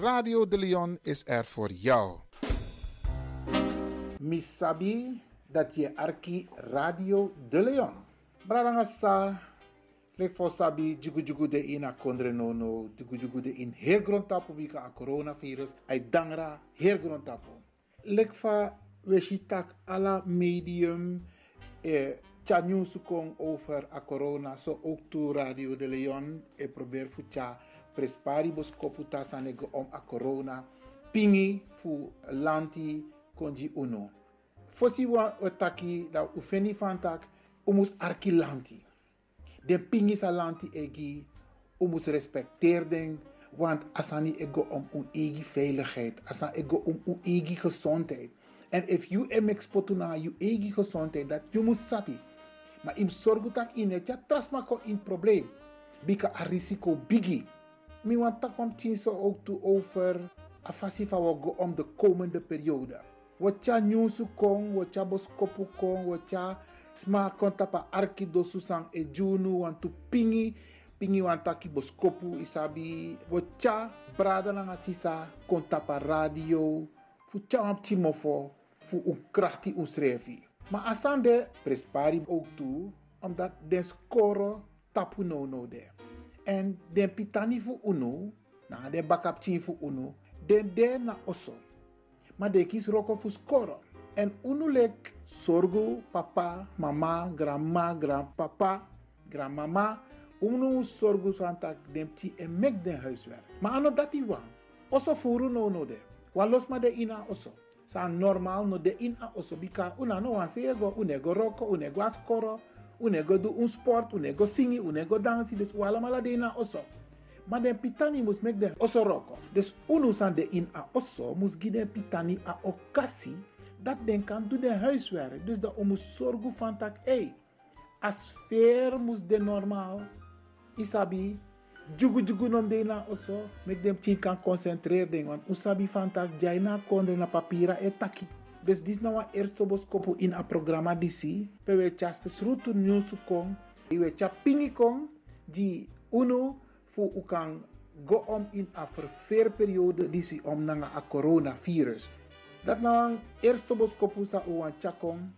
Radio de Leon is er voor jou. Misabi dat je arki Radio de Leon. Sa lek for sabi jugu de in a kondre no no de in her grond tapu bika a coronavirus ay dangra her grond tapu. Lek fa we shitak ala medium e tja kong over a corona so ook to Radio de Leon e probeer tja prespari bos koputa sanego om a corona pingi fu lanti konji uno. Fosi wa otaki da ufeni fantak umus arki lanti. Den pingi sa lanti egi umus respecteer den want asani ego om un egi veiligheid, asan ego om un egi gezondheid. En if you em exportu na you egi gezondheid dat you mus sapi. Maar im sorgu tak in het ja trasma ko in probleem. Bika a risico bigi. Mi want kwam so ook toe over a fasi van go om de komende periode. Wat ja nyusu kong, wat ja boskopu kong, wat ja sma konta pa arki dosu sang e junu want tu pingi pingi wan taki boskopu isabi wat ja brada lang asisa konta pa radio fu cha am timofo fu un krachti un srevi. Maar asande prespari ook toe omdat den score tapu no no de. En den pitani fu uno, na den bakap chin fu uno, den de na oso. Maar de kies roko fu. En uno lek sorgo papa, mama, grandma, grandpapa, grandmama. Uno sorgo santak den ti en mek den huiswerk. Maar ano dati wan. Oso furu no no de. Wan los ma de ina oso. Sa normal no de in a oso bika una no wan unego askoro, unego do un sport, unego singi, unego dansi, dus wala mala de ina oso. Maar den pitani mus mek de oso roko. Dus unu san de in a oso mus gi den pitani a okasi dat den kan doen de huiswerk. Dus dat om zorgen van tak, hey, a sfeer mus de normaal. Isabi, jugu jugu nom de na oso, mek dem tien kan concentreer den, want usabi van tak, jai na kondre na papira e taki. Dus dis nou een eerste boskopu in a programma disi, pe we chas pesrutu news kong, we cha pingi kong, di uno fu u kan go om in a verveerperiode disi om na a coronavirus. Dat nou een eerste boskopu sa u an chakong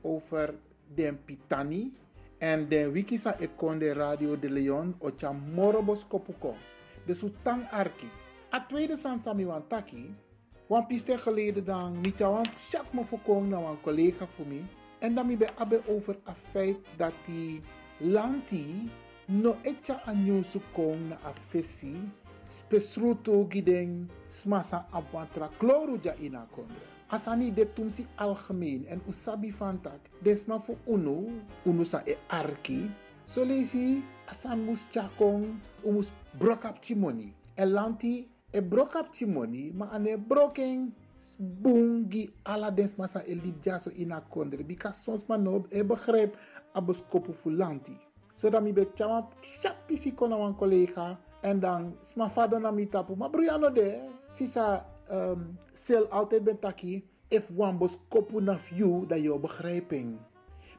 over den pitani, en den wiki sa ekonde Radio de Leon o cha moro boskopu kong. Dus arki. A tweede san sami wan taki, wan piste geleden dan niet een chat me voorkomen naar een collega voor mij. En dan ben ik over het feit dat die lanti no etja anyosu kong na afesi spesruto gideng smasa apwantra kloru ja ina kondre. Asani de tumsi algemeen en usabi fantak desma fu unu unu sa e arki so lesi asan mus chakong umus brokap timoni elanti e brokap timoni ma ane broken bungi ala dens masa e lip jaso ina kondre bika sons ma e begrijp abos kopu fulanti so dan mi be chama kona wan collega en dan sma fado na mi tapu ma briano de sisa um, sel altijd ben taki if wan na you dat je begrijping.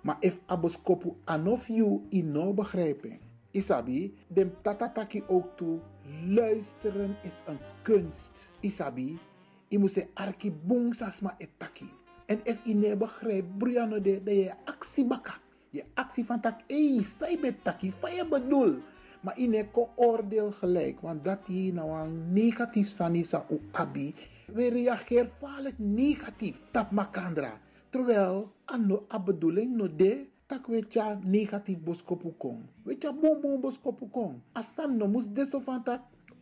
Maar if abos kopu anof you in no begrijping Isabi, de tatataki ook toe. Luisteren is een kunst. Isabi, je moet se arki boom sasma etaki. En if je ne begrijpt, Briano de, dat je actie baka. Je actie van tak, hey, zij betaki, van je bedoel. Maar ne ko oordeel gelijk, want dat je nou een negatief sanisa u abi. We reageren vaak negatief, tap makandra. Terwijl, ano a bedoeling no de, tak we tja negatief boskopu kong. We tja bom bom boskopu kong. Asan no mus deso van.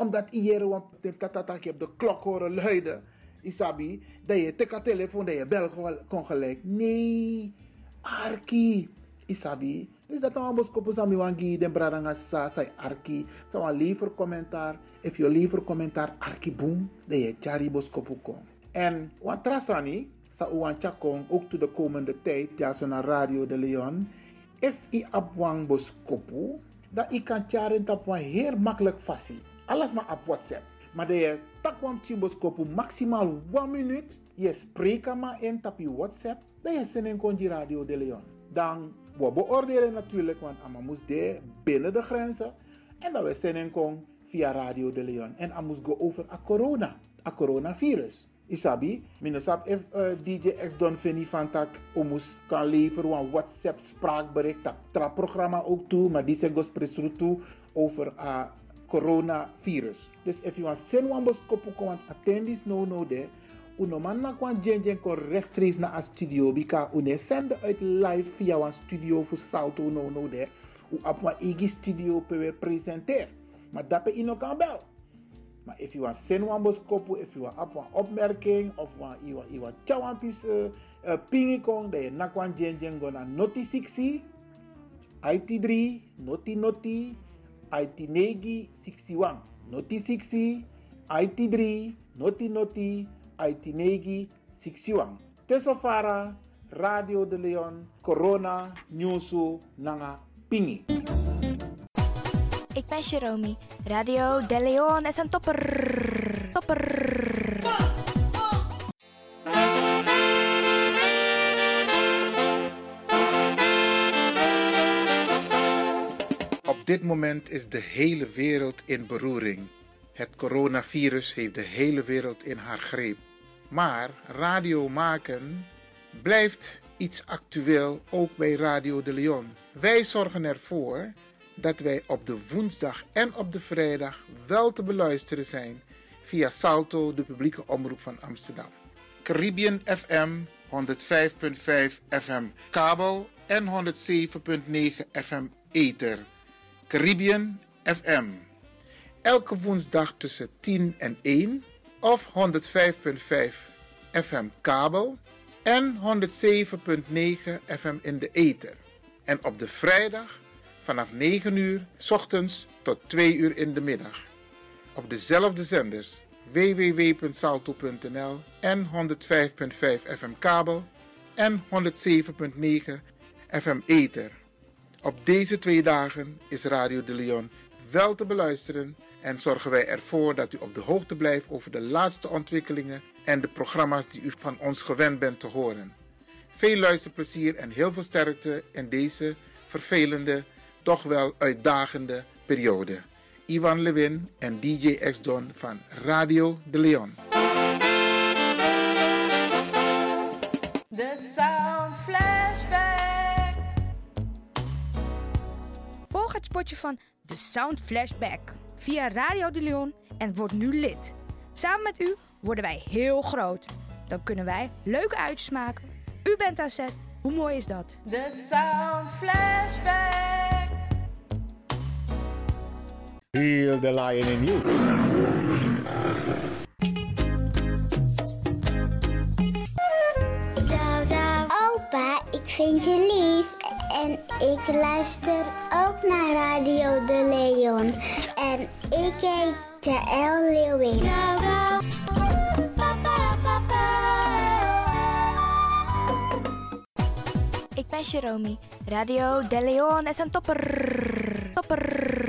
Omdat iere wan tatatak je op de klok horen luiden. Isabi, dat je teka telefoon, dat je bel kon gelijk. Nee, arki. Isabi, dus dat nou boskopu sami wangi den bradanga sa sai arki. Sa wan liever commentaar. If je liever commentaar arki boom, dat je tjari boskopu kong. En wat trasani, sa uwan chakong ook to de komende tijd, ja, zo naar Radio de Leon. If i abwang bos kopu, dat kan charen tap wan heel makkelijk fasi. Alles maar op WhatsApp. Maar de je tak wan chimbos maximaal 1 minuut. Je spreekt maar in tap je WhatsApp. Dat je zin in konji Radio de Leon. Dan we beoordelen natuurlijk, want ama moest de binnen de grenzen. En dat we zin in via Radio de Leon. En I moest go over a corona, a coronavirus. Isabi, minosap if uh, DJ X Don Fini van tak omus kan leveren een WhatsApp spraakbericht, dat tra programma ook toe, maar die zijn gospresru toe over uh, coronavirus. Dus if you want send one bos kopu attend this no no there, uno man na kwan jen jen kon rechtstreeks naar a studio, bika une sende uit live via een studio voor salto no no there, u op een igi studio pe presenter. Maar dat ino kan bel. Maar if you want send one bos kopu, if you want op een opmerking of want you want chawan pis uh, uh, pingi kong, nakwan jen jen go na noti 60, IT3, noti noti, IT9 61, noti 60, IT3, noti noti, IT9 61. Tesofara, Radio de Leon, Corona, Newsu, Nanga, Pingi. Ik ben Jerome. Radio De Leon is een topper. Topper. Op dit moment is de hele wereld in beroering. Het coronavirus heeft de hele wereld in haar greep. Maar radio maken blijft iets actueel ook bij Radio de Leon. Wij zorgen ervoor dat wij op de woensdag en op de vrijdag wel te beluisteren zijn via Salto, de publieke omroep van Amsterdam. Caribbean FM 105.5 FM kabel en 107.9 FM ether. Caribbean FM. Elke woensdag tussen 10 en 1 of 105.5 FM kabel en 107.9 FM in de ether. En op de vrijdag vanaf 9 uur s ochtends tot 2 uur in de middag. Op dezelfde zenders www.salto.nl en 105.5 FM kabel en 107.9 FM ether. Op deze twee dagen is Radio de Leon wel te beluisteren en zorgen wij ervoor dat u op de hoogte blijft over de laatste ontwikkelingen en de programma's die u van ons gewend bent te horen. Veel luisterplezier en heel veel sterkte in deze vervelende, toch wel uitdagende periode. Ivan Levin en DJ X-Don van Radio de Leon. The Sound Flashback. Volg het spotje van The Sound Flashback via Radio de Leon en word nu lid. Samen met u worden wij heel groot. Dan kunnen wij leuke uitjes maken. U bent aan zet. Hoe mooi is dat? The Sound Flashback. Heal the lion in you. Zou, zou. Opa, ik vind je lief. En ik luister ook naar Radio de Leon. En ik heet Jaël Leeuwin. Ik ben Jerome. Radio De Leon is een topper. Topper.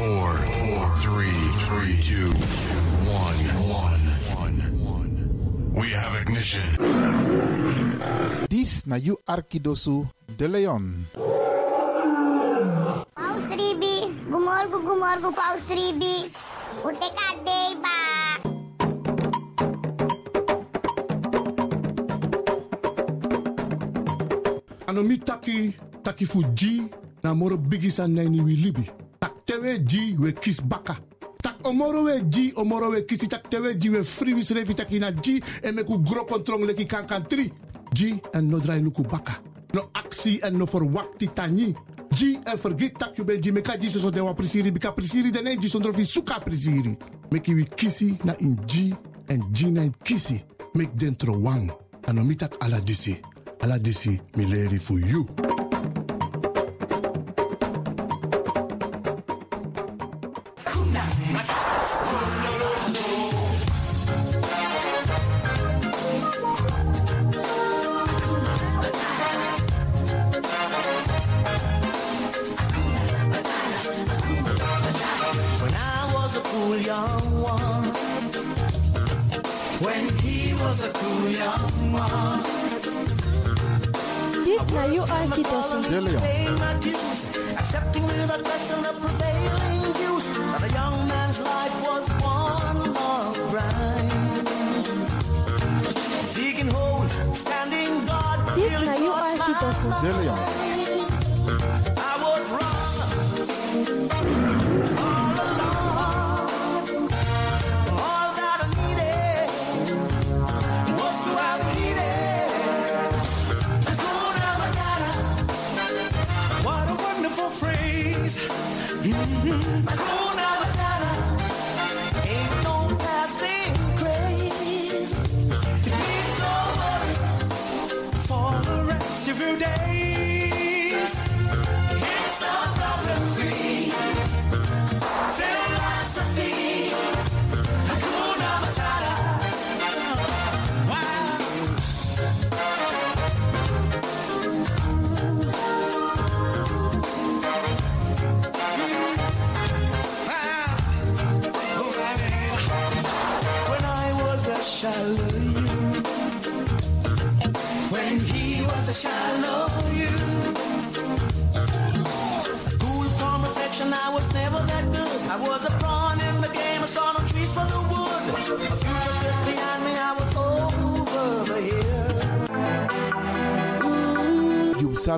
4, 4, 3, 3, 2, 1, 1, 1, 1. We have ignition. This is Nayu Arkidosu de Leon. Paus Ribi, Gumorgo, Gumorgo, Paus Ribi. Uteka Deba. Anomitaki, Takifuji, Namoro Bigisan Nani Wilibi. Tak tewe G we kis baka. Tak omoro we G, omoro we kisi tak tewe G we free wis revi taki na G, en me ku gro kontrong leki kan kan tri. G en no drai luku baka. No aksi en no verwakti tani. G en vergeet tak you ben G, meka G so de wan prisiri, bika prisiri den G sondro fi suka prisiri. Meki kisi na in G, en G na in kisi. Mek dentro wang. Ano mi tak ala disi. Ala disi mi leri for you.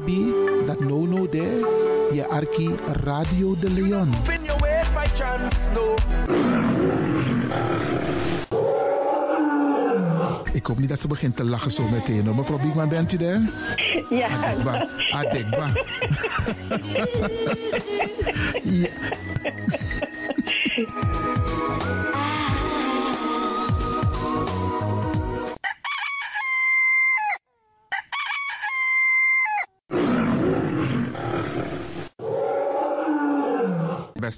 Sabi dat no no there. Je Arki Radio de Leon. In your ways by chance, no. Ik hoop niet dat ze begint te lachen zo meteen. hoor. Mevrouw Biekman, bent u daar? Ja. Adekba. Adekba. ja.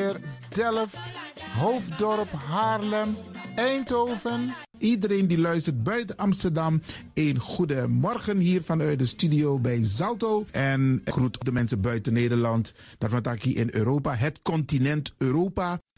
Zoetermeer, Delft, Hoofddorp, Haarlem, Eindhoven. Iedereen die luistert buiten Amsterdam, een goede morgen hier vanuit de studio bij Zalto. En groet de mensen buiten Nederland, dat hier in Europa, het continent Europa.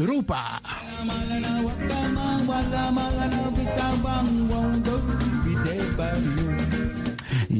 Europa.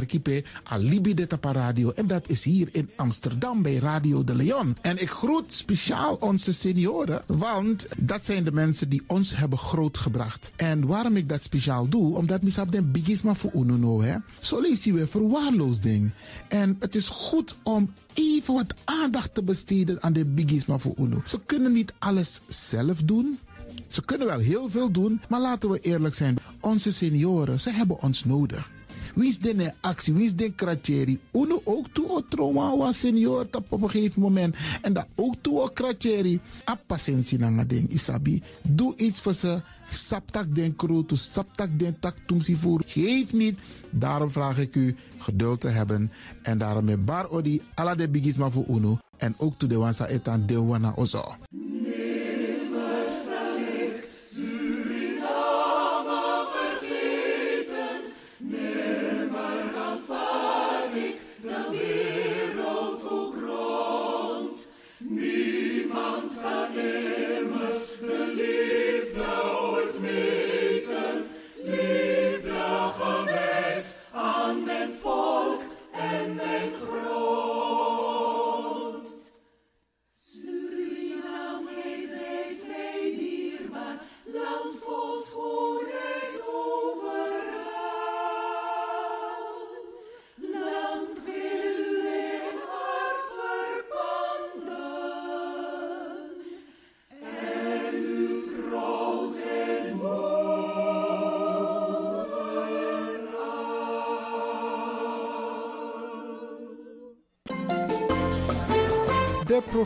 archipel Alibi de Tapa Radio. En dat is hier in Amsterdam bij Radio de Leon. En ik groet speciaal onze senioren, want dat zijn de mensen die ons hebben grootgebracht. En waarom ik dat speciaal doe, omdat misap den bigisma voor ununo, hè. Zo lezen we verwaarloosding. En het is goed om even wat aandacht te besteden aan de bigisma voor uno. Ze kunnen niet alles zelf doen. Ze kunnen wel heel veel doen, maar laten we eerlijk zijn. Onze senioren, ze hebben ons nodig. Wie is de actie? Wie is de kratjeri? Uno ook toe o trauma senior op een gegeven moment. En dat ook toe o kratjeri. A patiëntie na ding isabi. Doe iets voor ze. Saptak den kroto, saptak den tak tumsi voer. Geef niet. Daarom vraag ik u geduld te hebben. En daarom met bar odi ala de bigisma voor uno. En ook toe de wansa etan de wana ozo.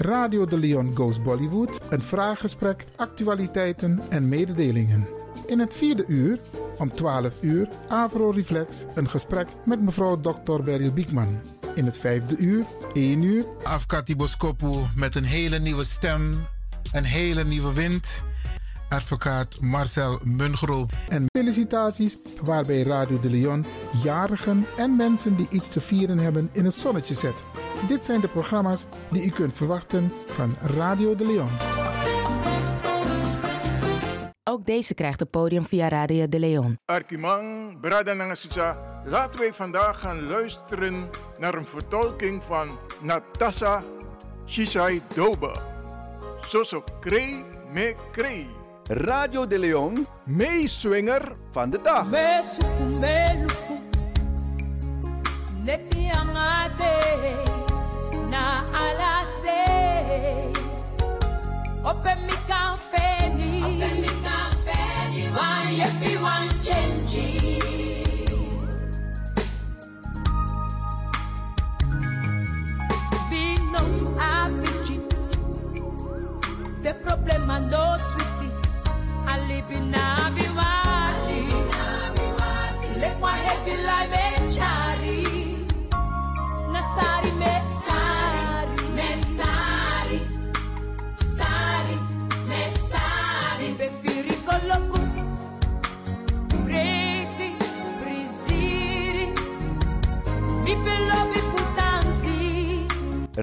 Radio de Leon Goes Bollywood, een vraaggesprek, actualiteiten en mededelingen. In het vierde uur, om 12 uur, Avro Reflex, een gesprek met mevrouw Dr. Beryl Biekman. In het vijfde uur, 1 uur, Afkati Boskopu met een hele nieuwe stem, een hele nieuwe wind. Advocaat Marcel Mungro. En felicitaties waarbij Radio de Leon jarigen en mensen die iets te vieren hebben in het zonnetje zet. Dit zijn de programma's die u kunt verwachten van Radio de Leon. Ook deze krijgt het podium via Radio de Leon. Arkimang, Brada Nangasitsa, laten wij vandaag gaan luisteren naar een vertolking van Natasha Shisai Dobe. Soso Kree me Kree. Radio de Leon, meeswinger van de dag. Nepi angade Na alase. Open mi kan feni Open mi kan feni Wan yepi wan chenji Be no to abiji The problem and no sweetie. Alipina biwati Lekwa hepi lai mechari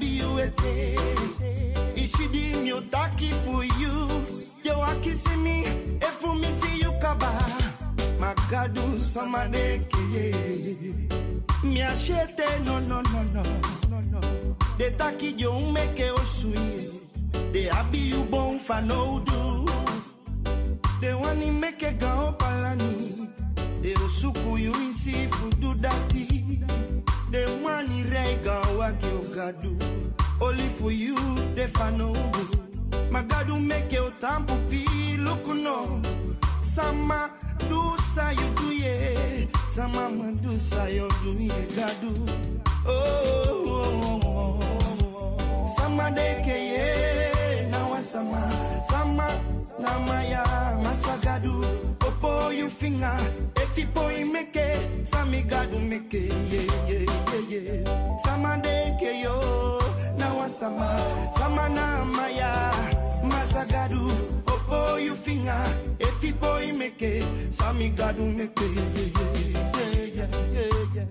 Ya sabi lukuno. Sama do sa you do ye. Sama mandu sa you do ye gadu. Oh, oh, oh, oh. Sama deke ye na sama sama nama ya masagadu. Opo you finger if you boy make sami gadu make ye ye ye ye. Sama deke yo na sama sama nama ya masagadu. Opo you finger. If you boy make sami gadu make ye ye ye ye ye ye.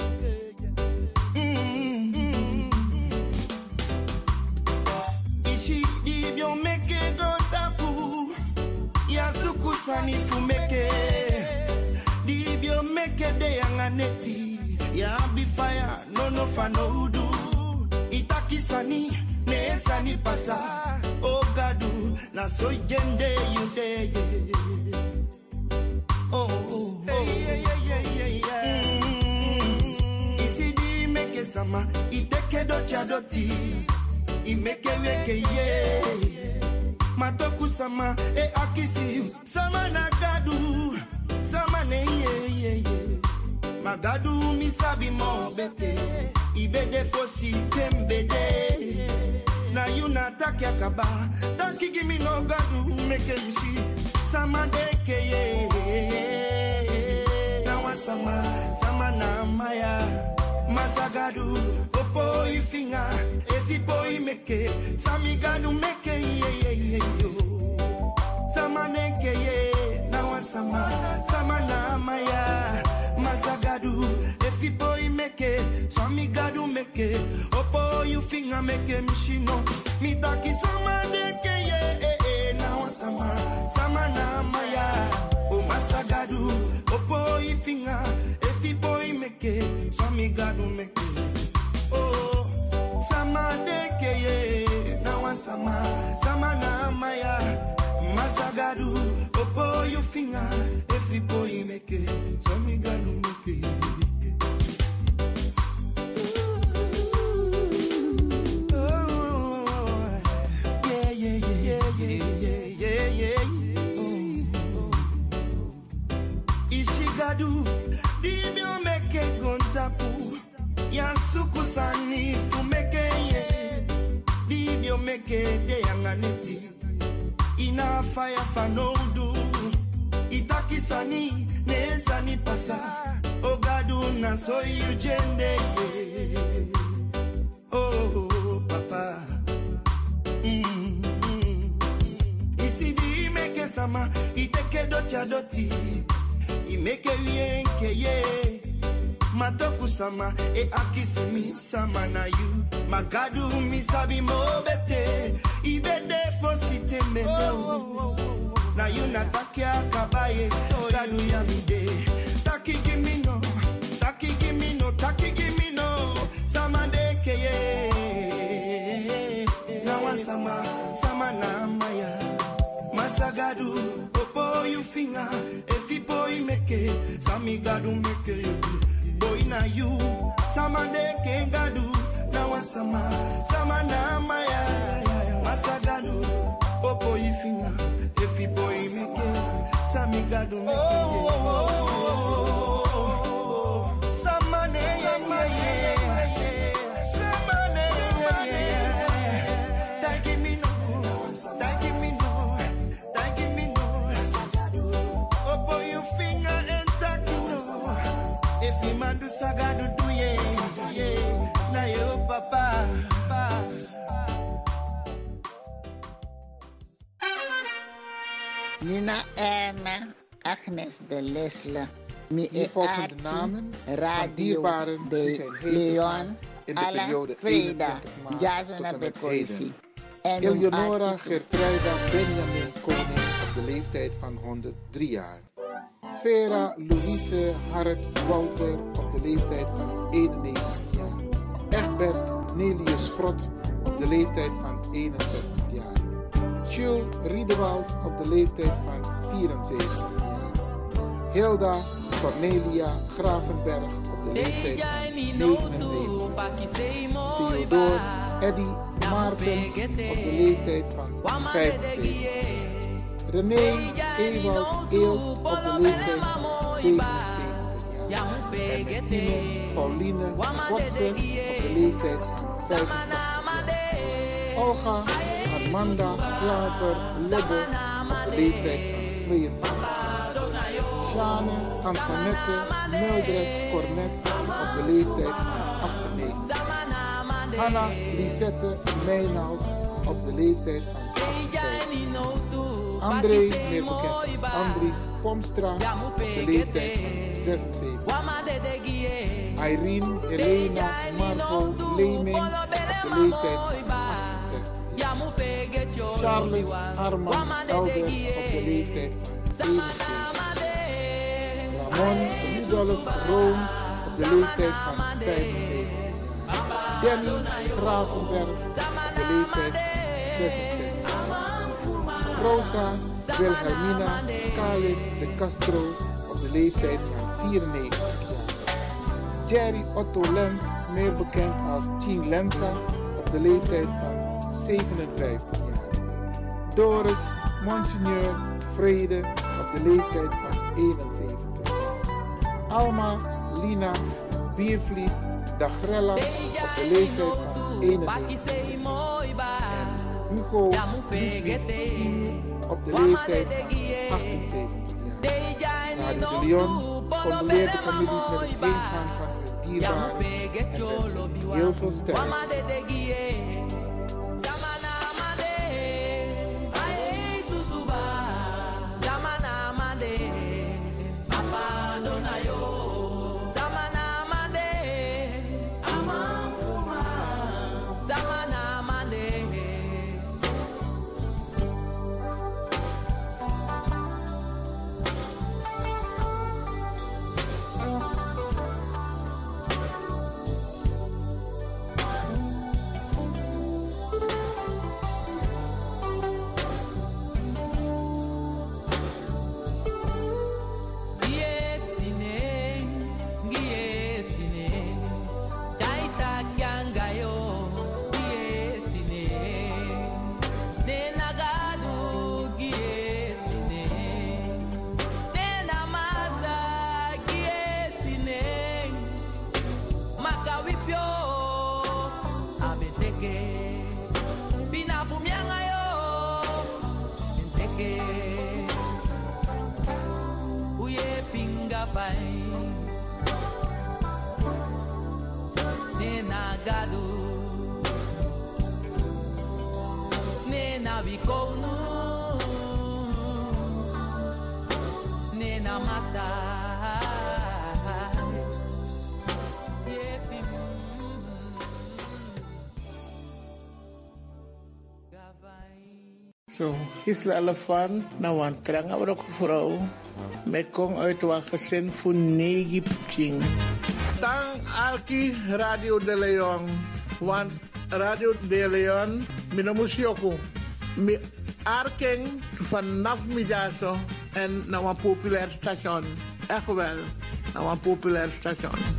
Ishi dibyo meke go tapu. Ya suku sani fumeke Dibyo meke de yanganeti Ya bi fire no no fa no udu Itaki sani ne sani pasa Ogadu na so jende yude Oh oh oh. Hey, yeah, yeah, yeah, yeah. Mm. Isidi meke sama iteke do chadoti imeke weke ye. Matoku sama e akisi sama na gadu sama ne ye ye ye. Magadu misabi mo bete ibede fosi kembede now you not take your kaba. Taki give me no gadu, make him she. Sama deke. ye. Now sama, sama na maya. Masagadu, opo ifinga, efipo imeke, samigadu meke ye ye ye yo. Sama neke ye, na wasama, sama na maya make it. So me God do make it. Up all you finger make it. Me she know. Me taki sama deke yeah eh eh. eh now sama sama na maya. Oh masagadu. Up all you finger. If you boy make it. So me God do make it. Oh sama neke yeah. Now sama sama na maya. Masagadu, up all your finger, every boy make it, so me gonna make it. Dimyo meke de yanganeti, ina fire fanoudu, itakisani nezani pasa, ogadu na so you jende. Oh, papa. Mm, mm. Isidi imeke sama, iteke docha doti, imeke wienke ye. Matoku sama, e akisimi sama na you. Magadu misabi mobete, ibede fosite meno. Oh, oh, oh, na you na taki akabaye, gadu ya mide. Taki gimme no, taki gimme no, taki gimme no. Sama deke ye. Nawa sama, sama na maya. Masagadu, opo you finger, efi boy meke, sami gadu meke boy na you. Sama deke gadu na wasama. Sama na maya masaganu popo ifinga efi boy meke. Sami gadu meke. Oh, oh, oh, oh. oh, oh. sagado doye na yo papa Nina Erna, Agnes de Lesle, Mie volgende namen Radio de Leon, in de periode Freda, en Bekoisi, Eleonora Gertruida Benjamin Koning op de leeftijd van 103 jaar. Vera Louise Harrit Wouter op de leeftijd van 91 jaar. Egbert Nelius Grot op de leeftijd van 61 jaar. Jules Riedewald op de leeftijd van 74 jaar. Hilda Cornelia Gravenberg op de leeftijd van 79 jaar. Theodor Eddy Maartens op de leeftijd van 75 jaar. René Ewald Eelst op de leeftijd van 77 jaar. Ernestine Pauline Kotze op de leeftijd van 85 jaar. Olga Armanda Klaver Lebbe op de leeftijd van 82 jaar. Shane Antoinette Mildred Cornet op de leeftijd van 98 jaar. Hanna Lisette Meijnaus op de leeftijd van 58 jaar. André, meer bekend als Andries Pomstra, op de leeftijd van 76 jaar. Irene Helena Margot Leeming op de leeftijd van 68 jaar. Charles Arman Elder op de leeftijd van 71 Ramon Rudolf Room op de leeftijd van 75 jaar. Danny Gravenberg op de leeftijd van 66 jaar. Rosa Wilhelmina Calis de Castro op de leeftijd van 94 jaar. Jerry Otto Lens, meer bekend als Jean Lenza, op de leeftijd van 57 jaar. Doris Monseigneur Vrede op de leeftijd van 71 jaar. Alma Lina Biervliet Dagrella op de leeftijd van 91 Hugo op de leeftijd van 78 jaar. Radio de Leon condoleert de families met het ingaan van hun dierbaren en wenst hen heel veel sterkte. Zo, Gisela Elefant, nou een trange ook vrouw. Met kom uit wat gezin voor negen pching. Tang Alki Radio de Leon. Want Radio de Leon, mina musioko. Mi arking vanaf middag en nou een populair station. Echt wel, nou een populair station.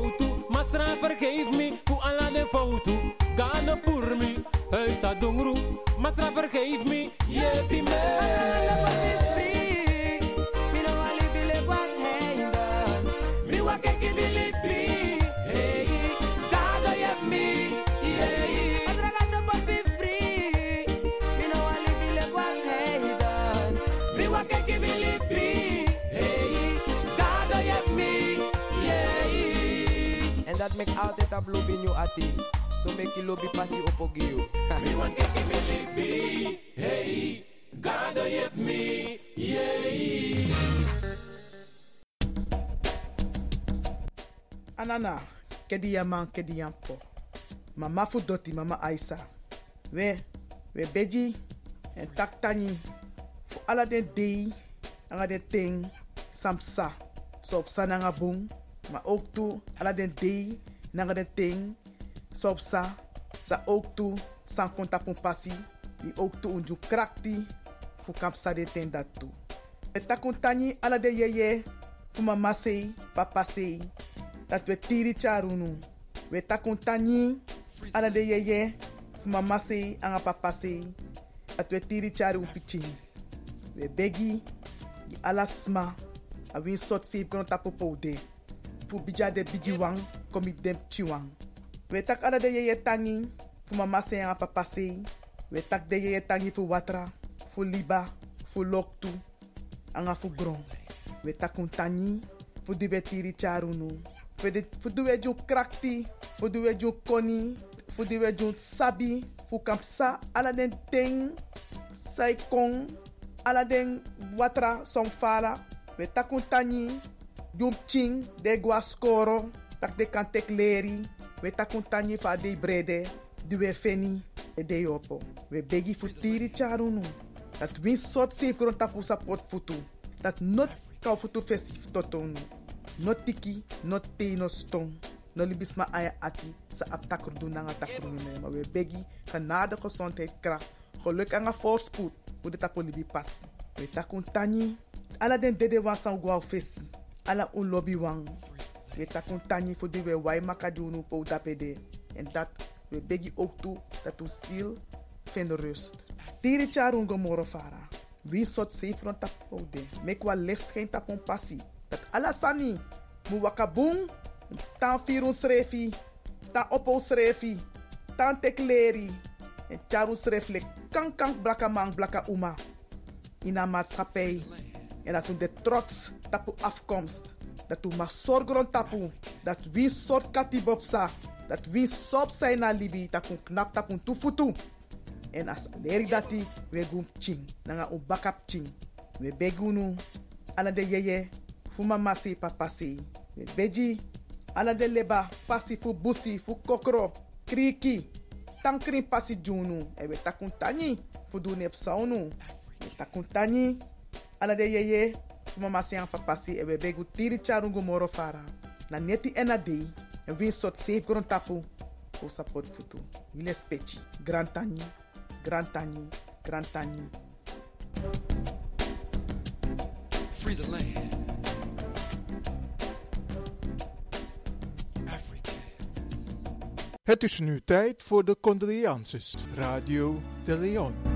tu. Masra vergeef me. Fu alla de foto. Gada por mi. Hey ta dungru. Masra vergeef me. Yepi me. Maakt altijd een bloed in je ati. Zo make je lobby passie op ook je. Me want keki me lipi. Hey, God help me. Yeah. Anana, kedi ya man, kedi ya po. Mama fu doti, mama Aisa. We, we beji, en tak tani. Fu ala den dei, anga den ting, samsa. So op sa nanga bung, maar ook toe, ala den dei, nanga den ting, so op sa. Ook toe, san konta pasi. Die ook toe unju krakti, fu kap sa den ten dat toe. We takontani ala de yeye, fu mama sei, papa sei. Dat we tiri charunu. We takontani ala de yeye, fu mama sei, anga papa sei. Dat we tiri charu pichin. We begi, di ala sma, a win sot kono tapo. Fu bija de bigi wang, komi dem chiwang. We tak ala de ye tangi fu mama se anga papa se. We tak de ye tangi fu watra, fu liba, fu loktu, anga fu gron. We tak un tangi fu di tiri charunu. Fu de duwe ju krakti, fu duwe ju koni, fu duwe ju sabi, fu kampsa ala den ting, sai ala den watra song fala. We tak un tangi, ching, de gua skoro, tak de kan tek leri, we tak un tangi fa de brede, duwe feni, e de yopo. We begi fu tiri charunu. Dat win sot safe grond tapu sapot futu. Dat not kau futu festif totonu. Not tiki, not te, no stong. No libis ma aya ati, sa ap takru doen nanga takru ne. Maar we begi, genade, gezondheid, kracht, geluk en voorspoed. Hoe de tapu libi passi. We takun tani, ala den dede wan san guau fesi. Ala un lobby wang. We takun tani voor die we makadunu po dapede. En dat we begi ook toe dat u ziel vindt rust. Tiri charun gomoro fara. Wie sot seifron tapo de. Mek wa licht geen tapon passi. Dat alasani. Mu wakabung. Tan firun srefi. Tan opo srefi. Tan tekleri. En charun sreflek. Kan kan blaka blaka uma. In een maatschappij. En dat u de trots tapu afkomst. Dat u mag zorgen tapu. Dat wie soort katibopsa. Dat wie sop zijn na libi. Dat u knap tufutu. En as leri dati, we gum ching. Nanga un bakap ching. We begunu. Ala de yeye. Fu mama si papa si. We beji. Ala de leba. Pasi fu busi. Fu kokro. Kriki. Tankrin pasi junu. E we takun tani. Fu du nep saunu. We takun tani. Ala de yeye. Fu mama si an papa si. E we begu tiri charungu moro fara. Na neti ena dei. En win sot safe gron tapu. Fu support futu. Wile spechi. Grand tani. Grand Tani, Grand Tani. Free the land. Het is nu tijd voor de condolences. Radio de Leon.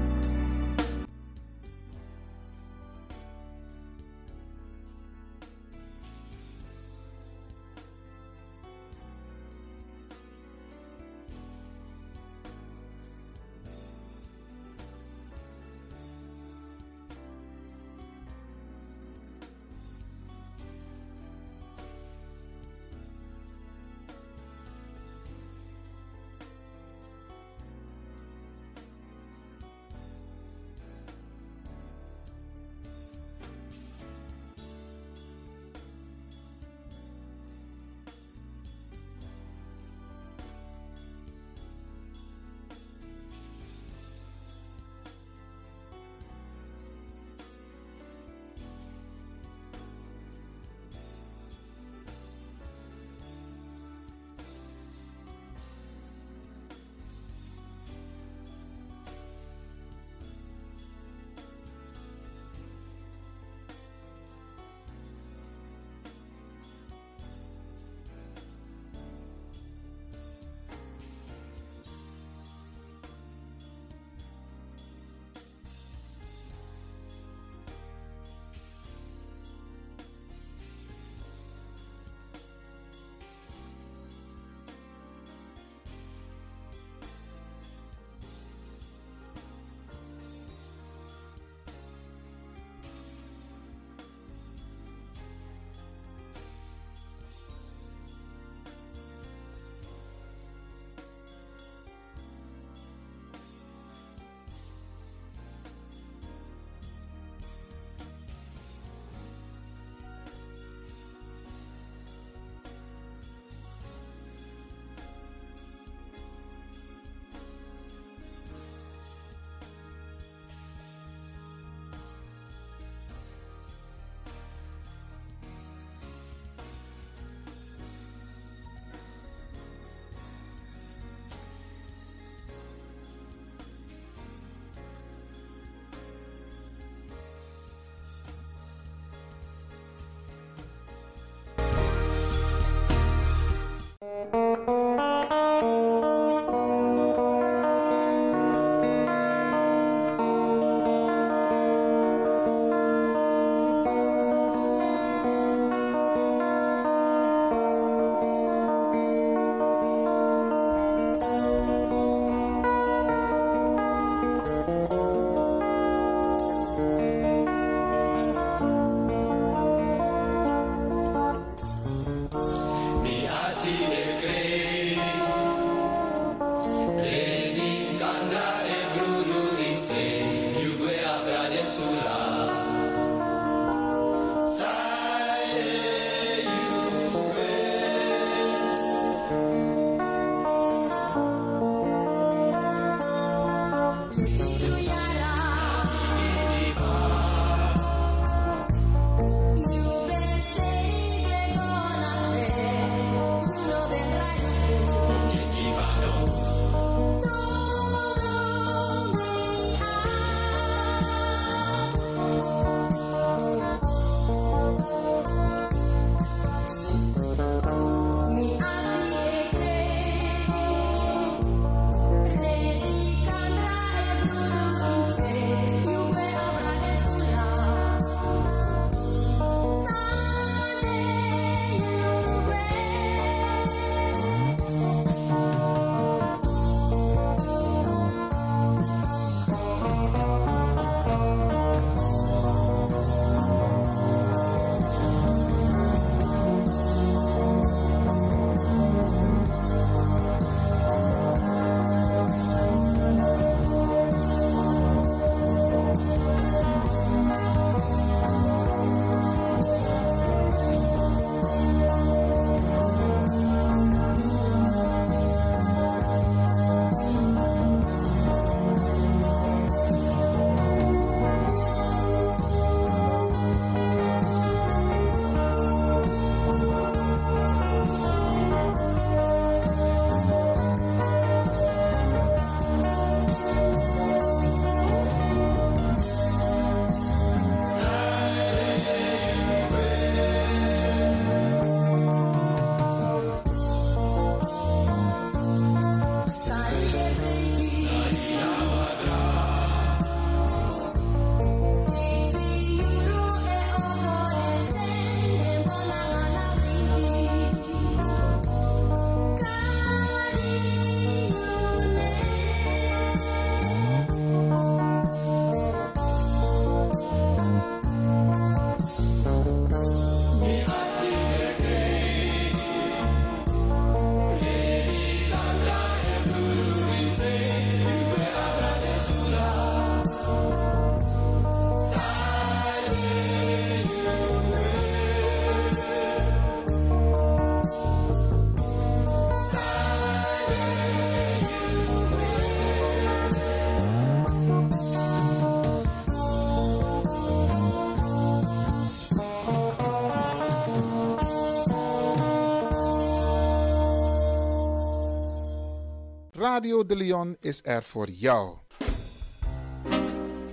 Radio de Leon is er voor jou.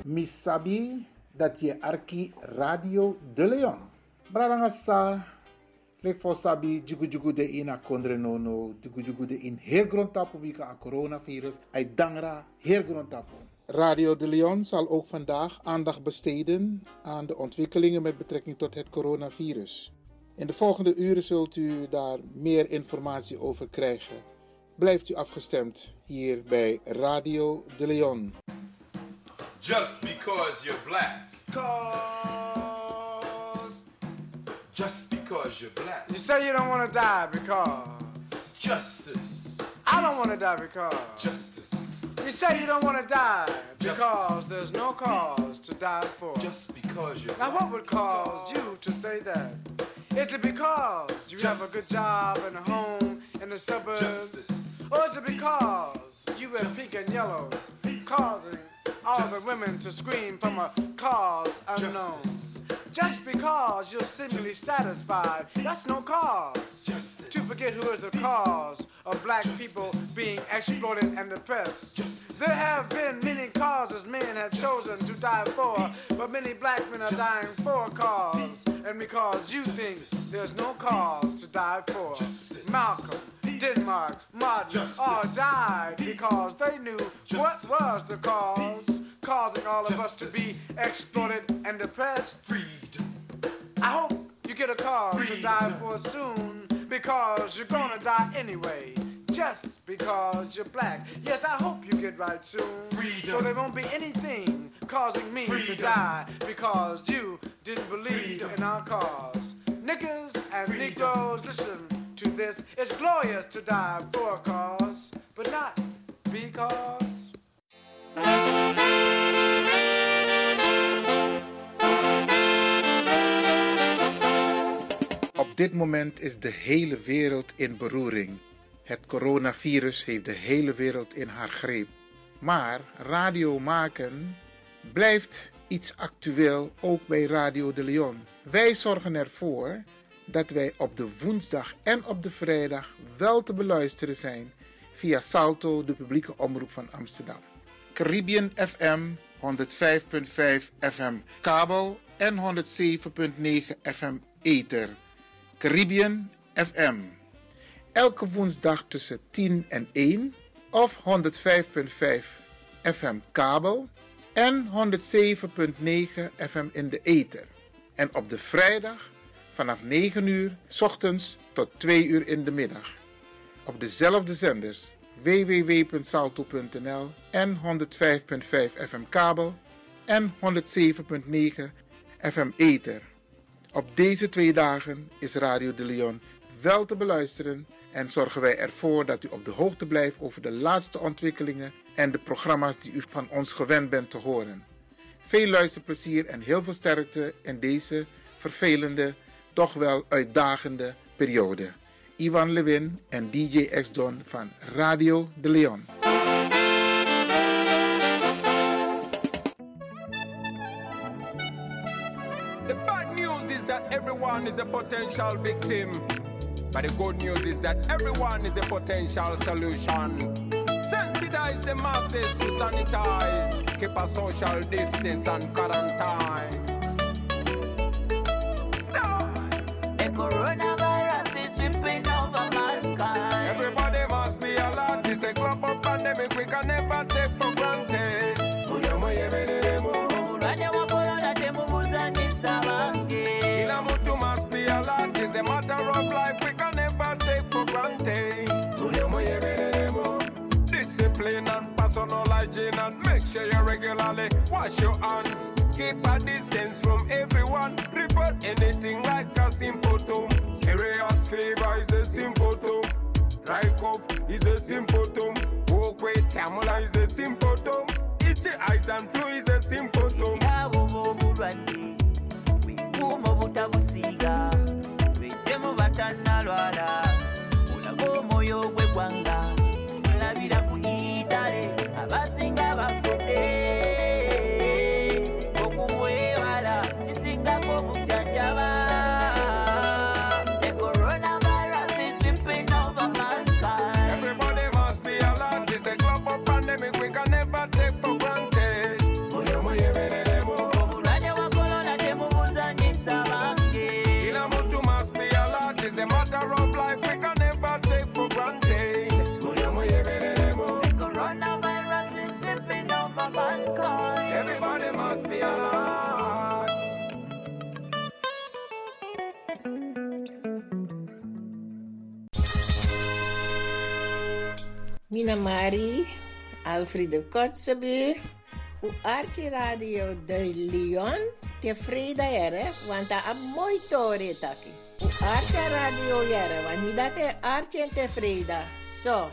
Misabi dat je arki Radio de Leon. Bradangasa, lek for sabi jugu jugu de ina kondre nono, jugu jugu de in heel grondtapu bika a coronavirus, ay dangra heel grondtapu. Radio de Leon zal ook vandaag aandacht besteden aan de ontwikkelingen met betrekking tot het coronavirus. In de volgende uren zult u daar meer informatie over krijgen. Blijft u afgestemd hier bij Radio de Leon. Just because you're black. Cause. Just because you're black. You say you don't want to die because. Justice. I don't want to die because. Justice. You say you don't want to die Justice. because there's no cause to die for. Just because you're Now, black. what would cause you to say that? Is it because you have a good job and a home in the suburbs? Justice. Or is it because you wear pink and yellows, causing all the women to scream from a cause unknown? Just because you're seemingly satisfied, that's no cause. To forget who is the cause of black people being exploited and oppressed. There have been many causes men have chosen to die for, but many black men are dying for a cause, and because you think there's no cause to die for. Malcolm, Denmark, Martin all died because they knew what was the cause, causing all of us to be exploited and oppressed. I hope you get a cause to die for soon because you're gonna die anyway. Just because you're black. Yes, I hope you get right soon. Freedom. So there won't be anything causing me to die because you didn't believe in our cause. Niggers and Negroes, listen to this. It's glorious to die for a cause, but not because. Op dit moment is de hele wereld in beroering. Het coronavirus heeft de hele wereld in haar greep. Maar radio maken blijft iets actueel ook bij Radio de Leon. Wij zorgen ervoor dat wij op de woensdag en op de vrijdag wel te beluisteren zijn via Salto, de publieke omroep van Amsterdam. Caribbean FM 105.5 FM kabel en 107.9 FM ether. Caribbean FM. Elke woensdag tussen 10 en 1 of 105.5 FM kabel en 107.9 FM in de ether. En op de vrijdag vanaf 9 uur 's ochtends tot 2 uur in de middag. Op dezelfde zenders www.salto.nl en 105.5 FM kabel en 107.9 FM ether. Op deze twee dagen is Radio de Leon wel te beluisteren en zorgen wij ervoor dat u op de hoogte blijft over de laatste ontwikkelingen en de programma's die u van ons gewend bent te horen. Veel luisterplezier en heel veel sterkte in deze vervelende, toch wel uitdagende periode. Ivan Lewin en DJ X-Don van Radio de Leon. The bad news is that everyone is a potential victim. But the good news is that everyone is a potential solution. Sensitize the masses to sanitize, keep a social distance and quarantine. Coronavirus is sweeping over mankind. Everybody must be alert. It's a global pandemic we can never take for granted. Mtu must be alert. It's a matter of life we can never take for granted. Discipline and personal hygiene and make sure you regularly wash your hands. Keep a distance from everyone. Report anything like a symptom. Serious fever is a symptom. Dry cough is a symptom. Walk with tamula is a symptom. Itchy eyes and flu is a symptom. Bwekuuma obutabusiiga gw'eggwanga olabira ku itale abasinga bafudde Mina Mari, Alfredo Kotzebue, u Arte Radio de Leon, te jere, want daar moi mooi taki. U Arte Radio jere, want mi date arte te frida. So,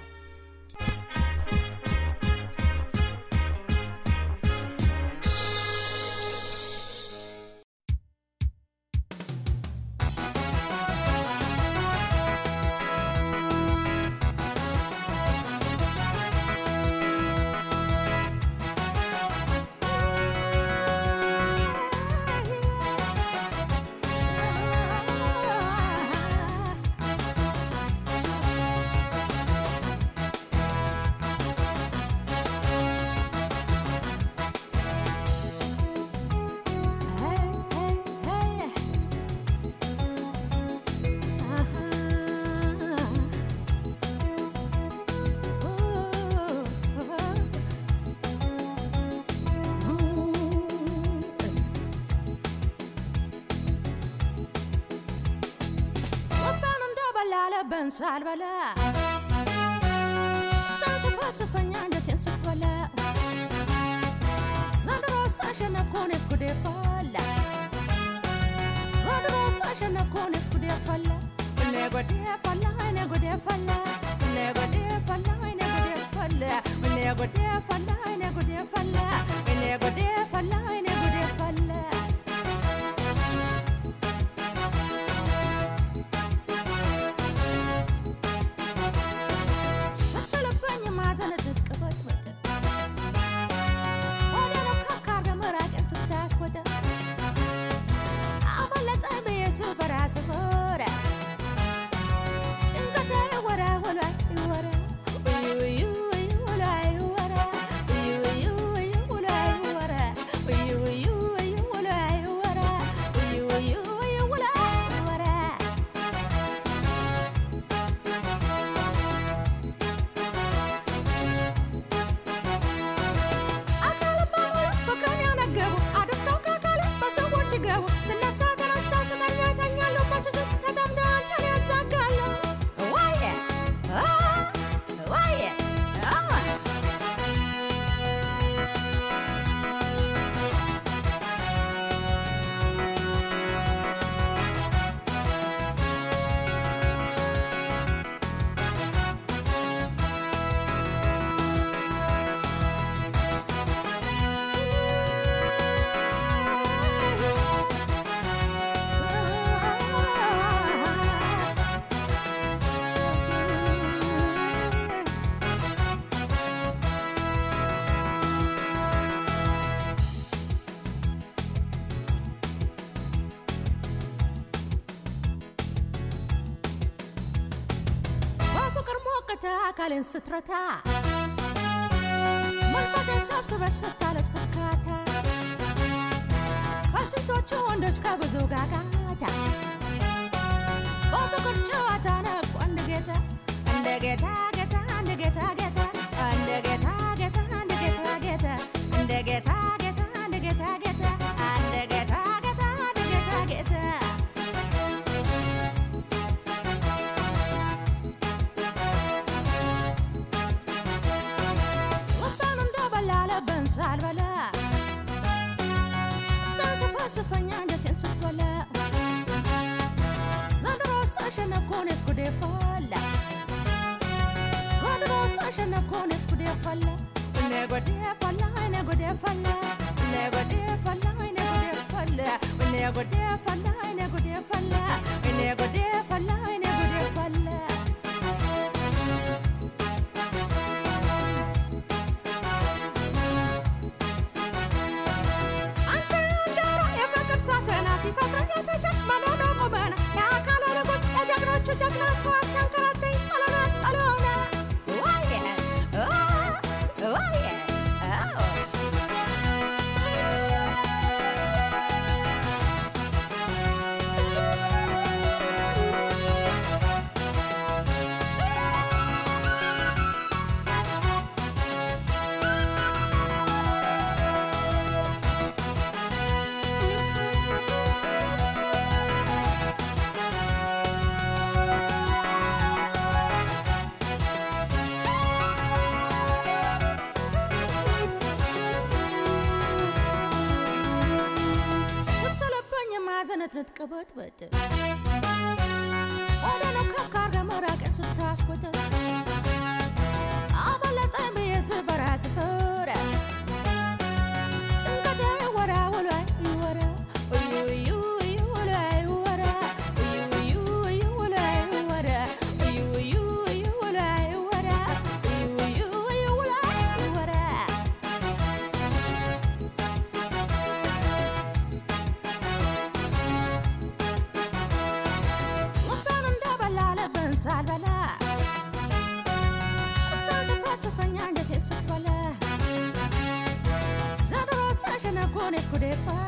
እንሳ አልበላ ስታስፋስፈኛ አንጀቴን ስትበላ ዘንድሮስ አሸነፍኩን ስኩዴ ፈላ ዘንድሮስ አሸነፍኩን ስኩዴ ፈላ እኔ ጎዴ ፈላ እኔ ጎዴ ፈላ አካሌን ስትረታ መንፈሴን ሰብስበህ ስታለብስ እርካታ ከስንቶቹ ወንዶች ከብዙ ጋጋታ sufanyanja tensu twala. Zandrosa kude fala. Zandrosa shana kones kude fala nego de fala. Nego de fala nego de fala. Nego de fala ስትቅበጥበጥ ወደ ነካካር መራቅን ስታስወጥ አበለጠኝ ብዬ ስበራ if I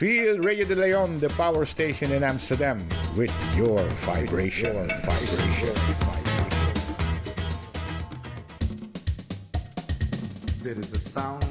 Feel Radio de Leon, the power station in Amsterdam, with your vibration. Your vibration. There is a sound